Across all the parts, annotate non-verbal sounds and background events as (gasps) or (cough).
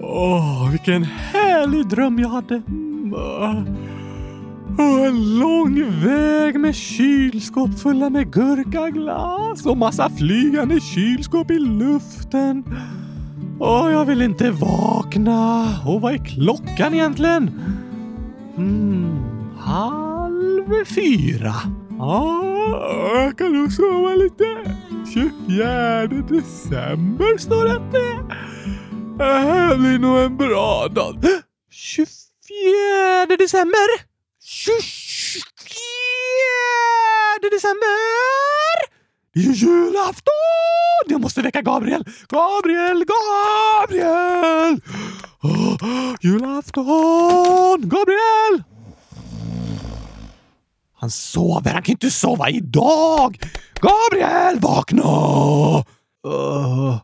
Åh, vilken härlig dröm jag hade. Och en lång väg med kylskåp fulla med gurkaglass och massa flygande kylskåp i luften. Åh, jag vill inte vakna. Och vad är klockan egentligen? Hmm, halv fyra. Ja, jag kan nog sova lite. 24 december står det att äh, det är. Det blir nog en bra dag. 24 december? 24 december! Det är julafton! Jag måste väcka Gabriel! Gabriel! Gabriel! Oh, julafton! Gabriel! Han sover. Han kan inte sova idag! Gabriel, vakna! Uh,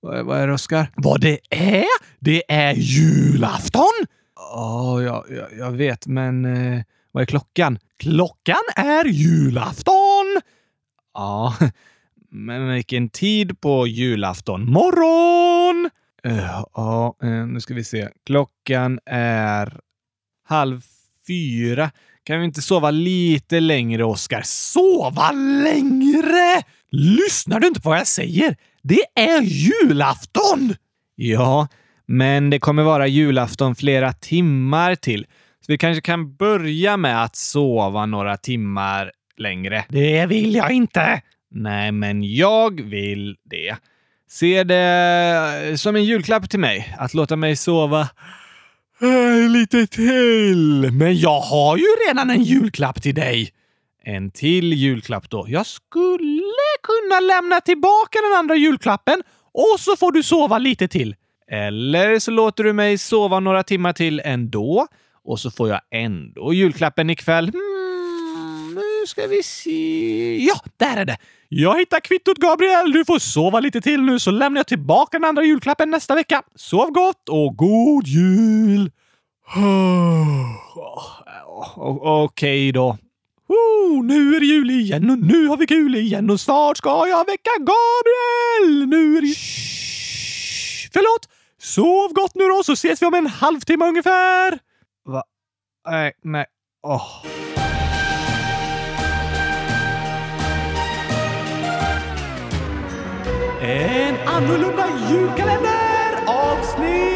vad, vad är det, Oskar? Vad det är? Det är julafton! Ja, oh, jag, jag, jag, vet, men eh, vad är klockan? Klockan är julafton! Ja, (laughs) men vilken tid på julafton? Morgon! Uh, ja, uh, nu ska vi se. Klockan är halv fyra. Kan vi inte sova lite längre, Oskar? Sova längre? Lyssnar du inte på vad jag säger? Det är julafton! Ja, men det kommer vara julafton flera timmar till. Så vi kanske kan börja med att sova några timmar längre. Det vill jag inte! Nej, men jag vill det. Se det som en julklapp till mig, att låta mig sova Äh, lite till. Men jag har ju redan en julklapp till dig. En till julklapp då? Jag skulle kunna lämna tillbaka den andra julklappen och så får du sova lite till. Eller så låter du mig sova några timmar till ändå och så får jag ändå julklappen ikväll. Hmm, nu ska vi se. Ja, där är det! Jag hittar kvittot Gabriel. Du får sova lite till nu så lämnar jag tillbaka den andra julklappen nästa vecka. Sov gott och god jul! Okej okay då. Oh, nu är det jul igen och nu har vi kul igen och snart ska jag väcka Gabriel! Nu är det... Shh, förlåt! Sov gott nu då så ses vi om en halvtimme ungefär! Va? Nej, nej. Oh. En annorlunda julkalender avsnitt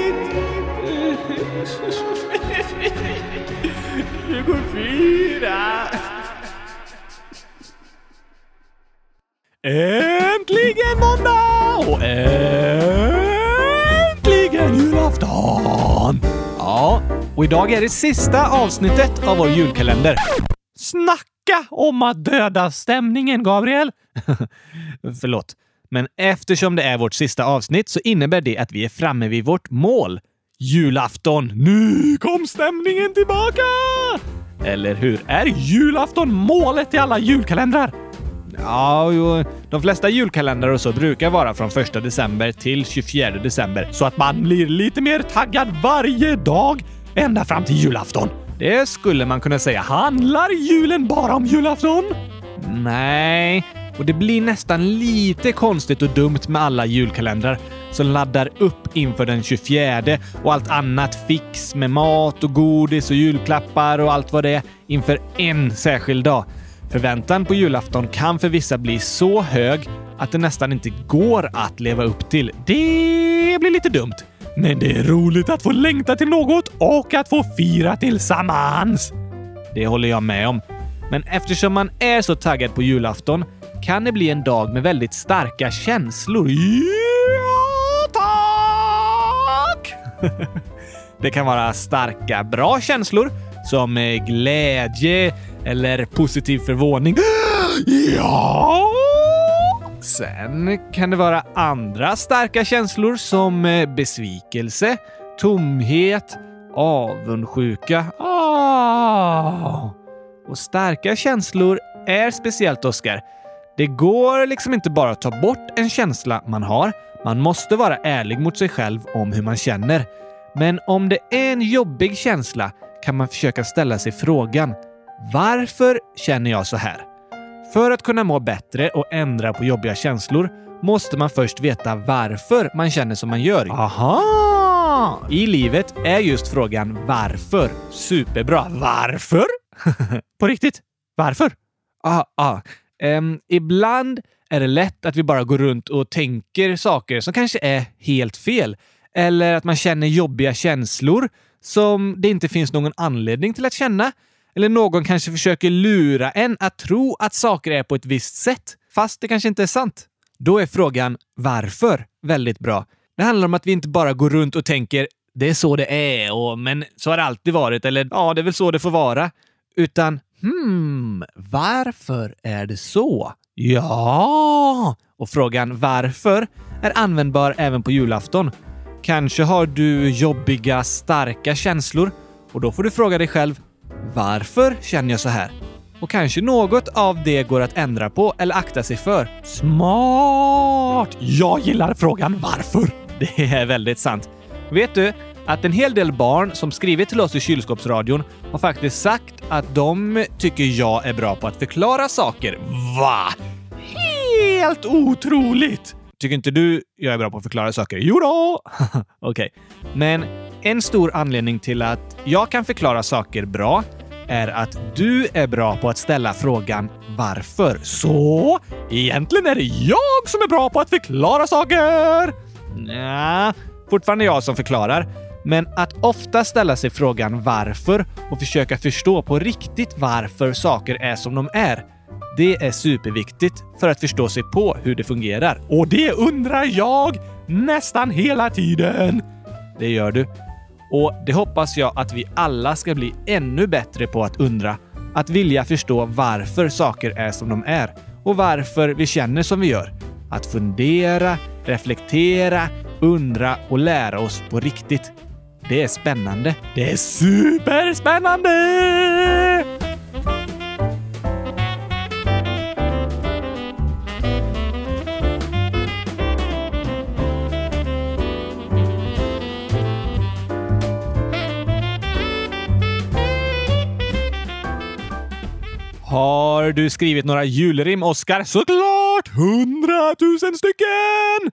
24. Äntligen måndag och äntligen julafton! Ja, och idag är det sista avsnittet av vår julkalender. Snacka om att döda stämningen, Gabriel! (laughs) Förlåt. Men eftersom det är vårt sista avsnitt så innebär det att vi är framme vid vårt mål. Julafton! Nu kom stämningen tillbaka! Eller hur? Är julafton målet i alla julkalendrar? Ja, jo, de flesta julkalendrar och så brukar vara från 1 december till 24 december. Så att man blir lite mer taggad varje dag ända fram till julafton. Det skulle man kunna säga. Handlar julen bara om julafton? Nej, och det blir nästan lite konstigt och dumt med alla julkalendrar som laddar upp inför den 24 och allt annat fix med mat och godis och julklappar och allt vad det är inför en särskild dag. Förväntan på julafton kan för vissa bli så hög att det nästan inte går att leva upp till. Det blir lite dumt. Men det är roligt att få längta till något och att få fira tillsammans. Det håller jag med om. Men eftersom man är så taggad på julafton kan det bli en dag med väldigt starka känslor. Ja, tack! (laughs) Det kan vara starka, bra känslor som eh, glädje eller positiv förvåning. (gasps) Ja! Sen kan det vara andra starka känslor som eh, besvikelse, tomhet, avundsjuka. Ah! Och starka känslor är speciellt, Oskar. Det går liksom inte bara att ta bort en känsla man har. Man måste vara ärlig mot sig själv om hur man känner. Men om det är en jobbig känsla kan man försöka ställa sig frågan varför känner jag så här? För att kunna må bättre och ändra på jobbiga känslor måste man först veta varför man känner som man gör. Aha! I livet är just frågan varför superbra. Varför? (laughs) På riktigt? Varför? Ah, ah. Um, ibland är det lätt att vi bara går runt och tänker saker som kanske är helt fel. Eller att man känner jobbiga känslor som det inte finns någon anledning till att känna. Eller någon kanske försöker lura en att tro att saker är på ett visst sätt, fast det kanske inte är sant. Då är frågan varför väldigt bra. Det handlar om att vi inte bara går runt och tänker det är så det är, och, men så har det alltid varit, eller ja, det är väl så det får vara. Utan hmm, varför är det så? Ja! Och frågan varför är användbar även på julafton. Kanske har du jobbiga, starka känslor och då får du fråga dig själv varför känner jag så här? Och kanske något av det går att ändra på eller akta sig för. Smart! Jag gillar frågan varför. (laughs) Det är väldigt sant. Vet du att en hel del barn som skrivit till oss i kylskåpsradion har faktiskt sagt att de tycker jag är bra på att förklara saker. Va? Helt otroligt! Tycker inte du jag är bra på att förklara saker? Jo då. (laughs) Okej. Okay. Men en stor anledning till att jag kan förklara saker bra är att du är bra på att ställa frågan varför. Så egentligen är det jag som är bra på att förklara saker? Nja, fortfarande jag som förklarar. Men att ofta ställa sig frågan varför och försöka förstå på riktigt varför saker är som de är. Det är superviktigt för att förstå sig på hur det fungerar. Och det undrar jag nästan hela tiden. Det gör du. Och det hoppas jag att vi alla ska bli ännu bättre på att undra. Att vilja förstå varför saker är som de är och varför vi känner som vi gör. Att fundera, reflektera, undra och lära oss på riktigt. Det är spännande. Det är superspännande! Har du skrivit några julrim, Oskar? Såklart! Hundratusen stycken!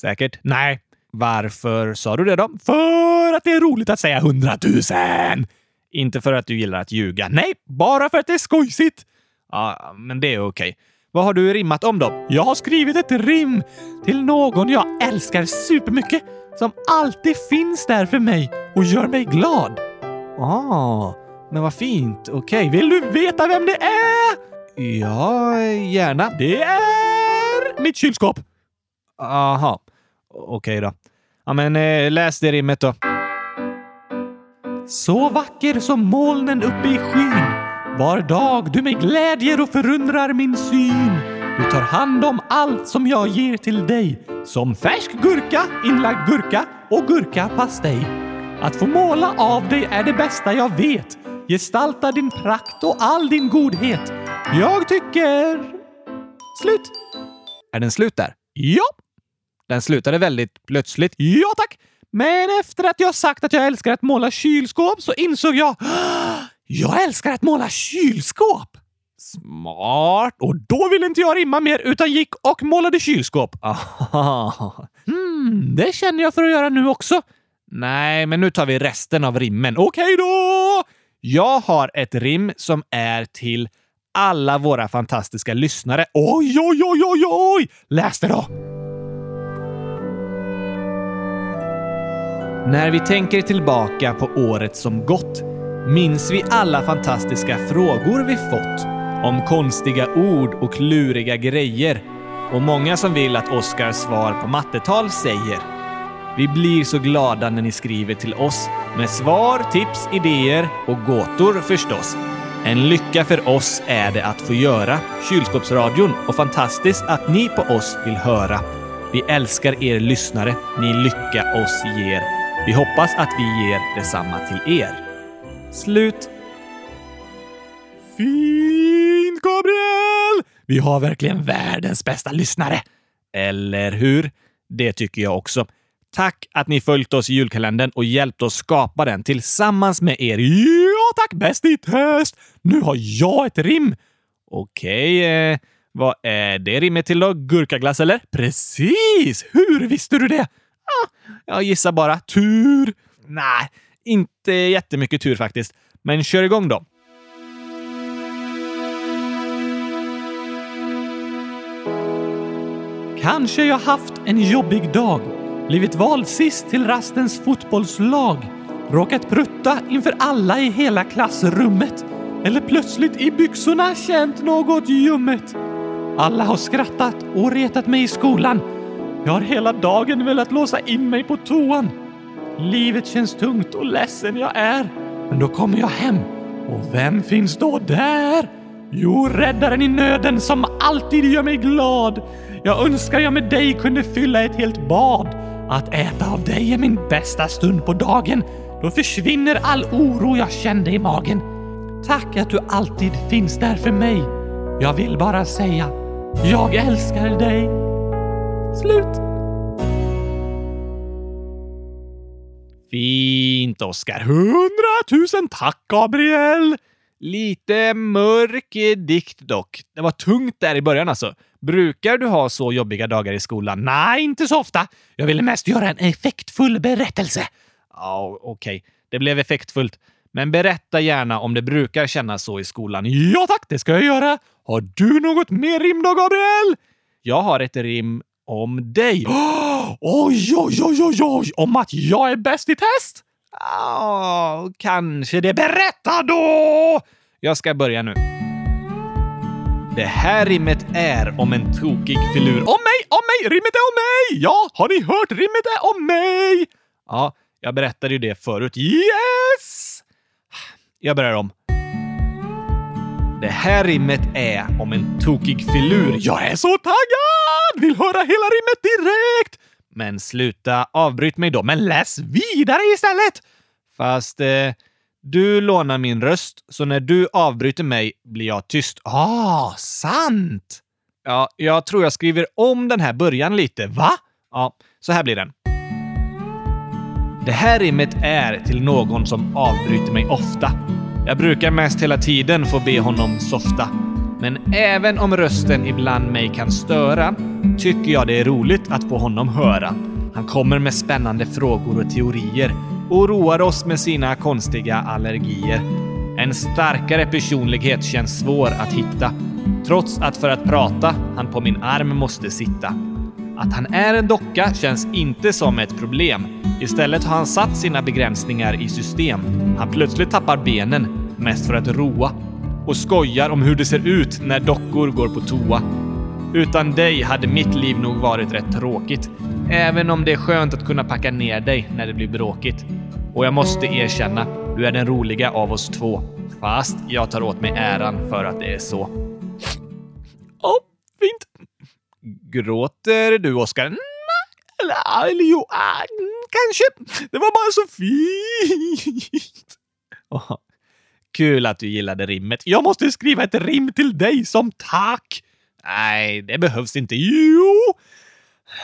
Säkert? Nej. Varför sa du det då? För att det är roligt att säga hundratusen! Inte för att du gillar att ljuga? Nej, bara för att det är skojsigt. Ja, men det är okej. Vad har du rimmat om då? Jag har skrivit ett rim till någon jag älskar supermycket, som alltid finns där för mig och gör mig glad. Ah, men vad fint. Okej. Vill du veta vem det är? Ja, gärna. Det är mitt kylskåp. Aha. Okej då. Ja, men eh, läs det rimmet då. Så vacker som molnen uppe i skyn. Var dag du med glädjer och förundrar min syn. Du tar hand om allt som jag ger till dig. Som färsk gurka, inlagd gurka och gurkapastej. Att få måla av dig är det bästa jag vet. Gestalta din prakt och all din godhet. Jag tycker... Slut. Är den slut där? Ja. Den slutade väldigt plötsligt. Ja tack! Men efter att jag sagt att jag älskar att måla kylskåp så insåg jag ah, jag älskar att måla kylskåp! Smart! Och då ville inte jag rimma mer utan gick och målade kylskåp. (laughs) Mm, det känner jag för att göra nu också. Nej, men nu tar vi resten av rimmen. Okej då! Jag har ett rim som är till alla våra fantastiska lyssnare. Oj, oj, oj, oj, oj! Läs det då! När vi tänker tillbaka på året som gått minns vi alla fantastiska frågor vi fått om konstiga ord och kluriga grejer och många som vill att Oskars svar på mattetal säger. Vi blir så glada när ni skriver till oss med svar, tips, idéer och gåtor förstås. En lycka för oss är det att få göra Kylskåpsradion och fantastiskt att ni på oss vill höra. Vi älskar er lyssnare. Ni lycka oss ger. Vi hoppas att vi ger detsamma till er. Slut. Fint, Gabriel! Vi har verkligen världens bästa lyssnare. Eller hur? Det tycker jag också. Tack att ni följt oss i julkalendern och hjälpt oss skapa den tillsammans med er. Ja tack, bäst i test! Nu har jag ett rim. Okej, eh, vad är det rimmet till då? Gurkaglass eller? Precis! Hur visste du det? Ah, jag gissar bara. Tur? Nej, inte jättemycket tur faktiskt. Men kör igång då. Kanske jag haft en jobbig dag. Blivit vald sist till rastens fotbollslag. Råkat prutta inför alla i hela klassrummet. Eller plötsligt i byxorna känt något ljummet. Alla har skrattat och retat mig i skolan. Jag har hela dagen velat låsa in mig på toan. Livet känns tungt och ledsen jag är. Men då kommer jag hem. Och vem finns då där? Jo, räddaren i nöden som alltid gör mig glad. Jag önskar jag med dig kunde fylla ett helt bad. Att äta av dig är min bästa stund på dagen. Då försvinner all oro jag kände i magen. Tack att du alltid finns där för mig. Jag vill bara säga, jag älskar dig. Slut. Fint, Oskar. Hundratusen tack, Gabriel! Lite mörk dikt dock. Det var tungt där i början alltså. Brukar du ha så jobbiga dagar i skolan? Nej, inte så ofta. Jag ville mest göra en effektfull berättelse. Ja, okej. Okay. Det blev effektfullt. Men berätta gärna om det brukar kännas så i skolan. Ja tack, det ska jag göra. Har du något mer rim då, Gabriel? Jag har ett rim om dig. (gasps) oj, oj, oj, oj, oj! Om att jag är bäst i test? Oh, kanske det. Berätta då! Jag ska börja nu. Det här rimmet är om en tokig filur. Om mig, om mig! Rimmet är om mig! Ja, har ni hört? Rimmet är om mig! Ja, jag berättade ju det förut. Yes! Jag börjar om. Det här rimmet är om en tokig filur. Jag är så taggad! Vill höra hela rimmet direkt! Men sluta avbryt mig då. Men läs vidare istället! Fast eh, du lånar min röst, så när du avbryter mig blir jag tyst. Ah, sant! Ja, jag tror jag skriver om den här början lite. Va? Ja, så här blir den. Det här rimmet är till någon som avbryter mig ofta. Jag brukar mest hela tiden få be honom softa. Men även om rösten ibland mig kan störa tycker jag det är roligt att få honom höra. Han kommer med spännande frågor och teorier och roar oss med sina konstiga allergier. En starkare personlighet känns svår att hitta, trots att för att prata han på min arm måste sitta. Att han är en docka känns inte som ett problem. Istället har han satt sina begränsningar i system. Han plötsligt tappar benen, mest för att roa. Och skojar om hur det ser ut när dockor går på toa. Utan dig hade mitt liv nog varit rätt tråkigt. Även om det är skönt att kunna packa ner dig när det blir bråkigt. Och jag måste erkänna, du är den roliga av oss två. Fast jag tar åt mig äran för att det är så. Ja, oh, fint. Gråter du, Oskar? Mm, eller, eller jo, kanske. Det var bara så fint. (laughs) Kul att du gillade rimmet. Jag måste skriva ett rim till dig som tack. Nej, det behövs inte. Jo!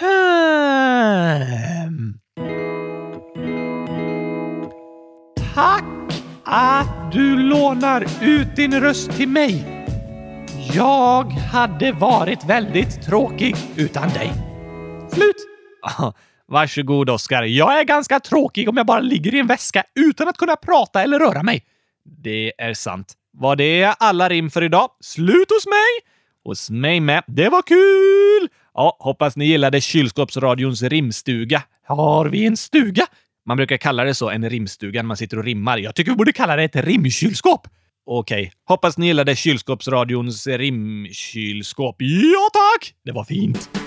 Hmm. Tack att du lånar ut din röst till mig. Jag hade varit väldigt tråkig utan dig. Slut! (laughs) Varsågod, Oskar. Jag är ganska tråkig om jag bara ligger i en väska utan att kunna prata eller röra mig. Det är sant. Var det alla rim för idag? Slut hos mig! Hos mig med. Det var kul! Ja, hoppas ni gillade kylskåpsradions rimstuga. Har vi en stuga? Man brukar kalla det så, en rimstuga, när man sitter och rimmar. Jag tycker vi borde kalla det ett rimkylskåp. Okej. Okay. Hoppas ni gillade kylskåpsradions rimkylskåp. Ja, tack! Det var fint.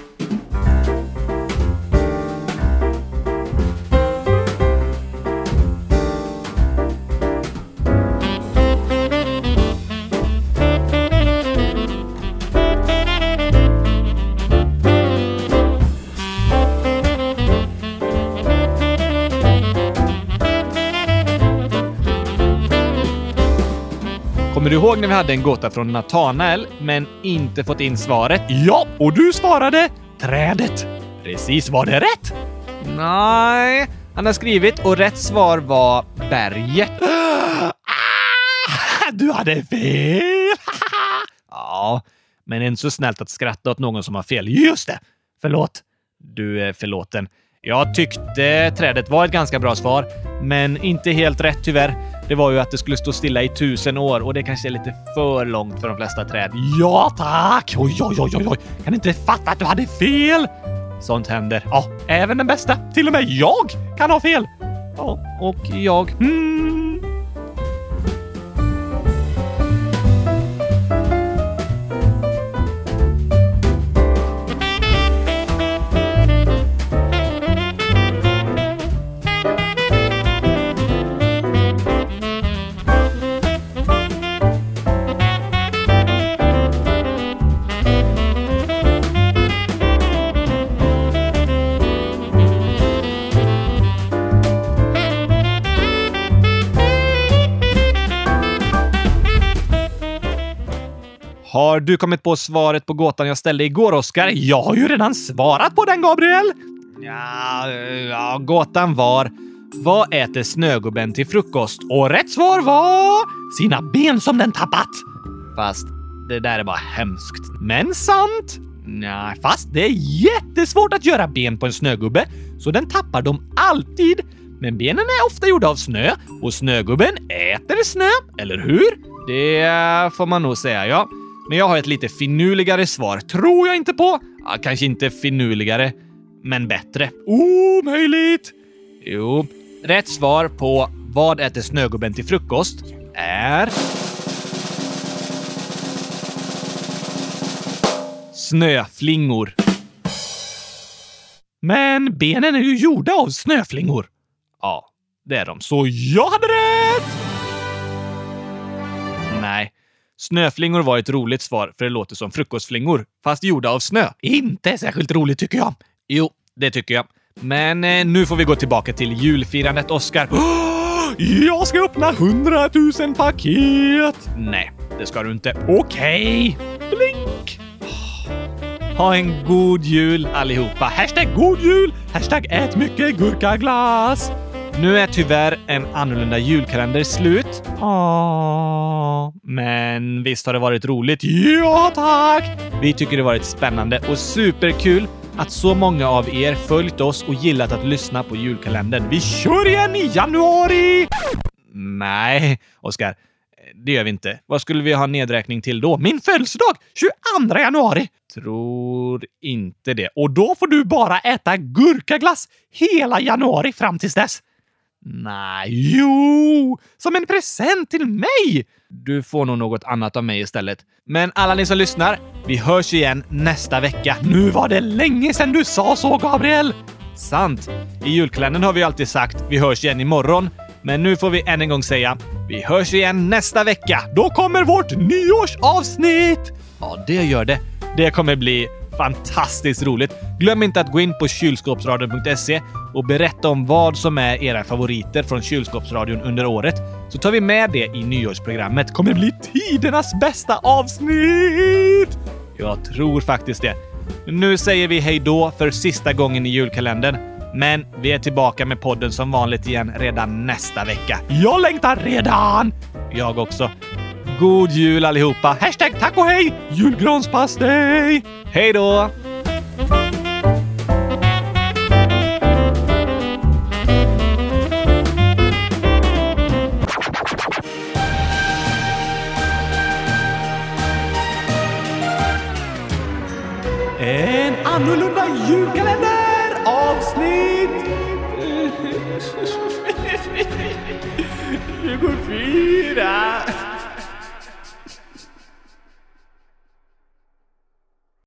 Ihåg när vi hade en gåta från Natanael, men inte fått in svaret? Ja, och du svarade trädet. Precis, var det rätt? Nej, han har skrivit och rätt svar var berget. (gasps) Ah, du hade fel! (laughs) Ja, men det är inte så snällt att skratta åt någon som har fel. Just det! Förlåt. Du är förlåten. Jag tyckte trädet var ett ganska bra svar, men inte helt rätt tyvärr. Det var ju att det skulle stå stilla i tusen år och det kanske är lite för långt för de flesta träd. Ja tack! Oj, oj, oj, oj, oj. Kan inte fatta att du hade fel! Sånt händer. Ja, även den bästa. Till och med jag kan ha fel. Ja, och jag. Mm. Har du kommit på svaret på gåtan jag ställde igår, Oskar? Jag har ju redan svarat på den, Gabriel. Ja, ja, gåtan var vad äter snögubben till frukost? Och rätt svar var sina ben som den tappat. Fast det där är bara hemskt. Men sant. Nej, fast det är jättesvårt att göra ben på en snögubbe, så den tappar dem alltid. Men benen är ofta gjorda av snö och snögubben äter snö, eller hur? Det får man nog säga, ja. Men jag har ett lite finurligare svar. Tror jag inte på. Ja, kanske inte finurligare, men bättre. Omöjligt! Jo, rätt svar på vad äter snögubben till frukost är... Snöflingor. Men benen är ju gjorda av snöflingor. Ja, det är de. Så jag hade rätt! Nej. Snöflingor var ett roligt svar för det låter som frukostflingor, fast gjorda av snö. Inte särskilt roligt tycker jag. Jo, det tycker jag. Men eh, nu får vi gå tillbaka till julfirandet, Oskar. (gasps) Jag ska öppna hundratusen paket! Nej, det ska du inte. Okej. Blink! Ha en god jul allihopa. Hashtag god jul! Hashtag ät mycket gurkaglass! Nu är tyvärr en annorlunda julkalender slut. Åh. Men visst har det varit roligt? Ja, tack! Vi tycker det varit spännande och superkul att så många av er följt oss och gillat att lyssna på julkalendern. Vi kör igen i januari! Nej, Oskar. Det gör vi inte. Vad skulle vi ha nedräkning till då? Min födelsedag! 22 januari! Tror inte det. Och då får du bara äta gurkaglass hela januari fram tills dess. Nej. Jo! Som en present till mig! Du får nog något annat av mig istället. Men alla ni som lyssnar, vi hörs igen nästa vecka. Nu var det länge sedan du sa så, Gabriel! Sant. I julkalendern har vi alltid sagt vi hörs igen imorgon. Men nu får vi än en gång säga vi hörs igen nästa vecka. Då kommer vårt nyårsavsnitt! Ja, det gör det. Det kommer bli fantastiskt roligt. Glöm inte att gå in på kylskåpsradion.se och berätta om vad som är era favoriter från kylskåpsradion under året, så tar vi med det i nyårsprogrammet. kommer bli tidernas bästa avsnitt! Jag tror faktiskt det. Nu säger vi hej då för sista gången i julkalendern. Men vi är tillbaka med podden som vanligt igen redan nästa vecka. Jag längtar redan! Jag också. God jul allihopa! Hashtag tack och hej! Julgranspastej! Hej då!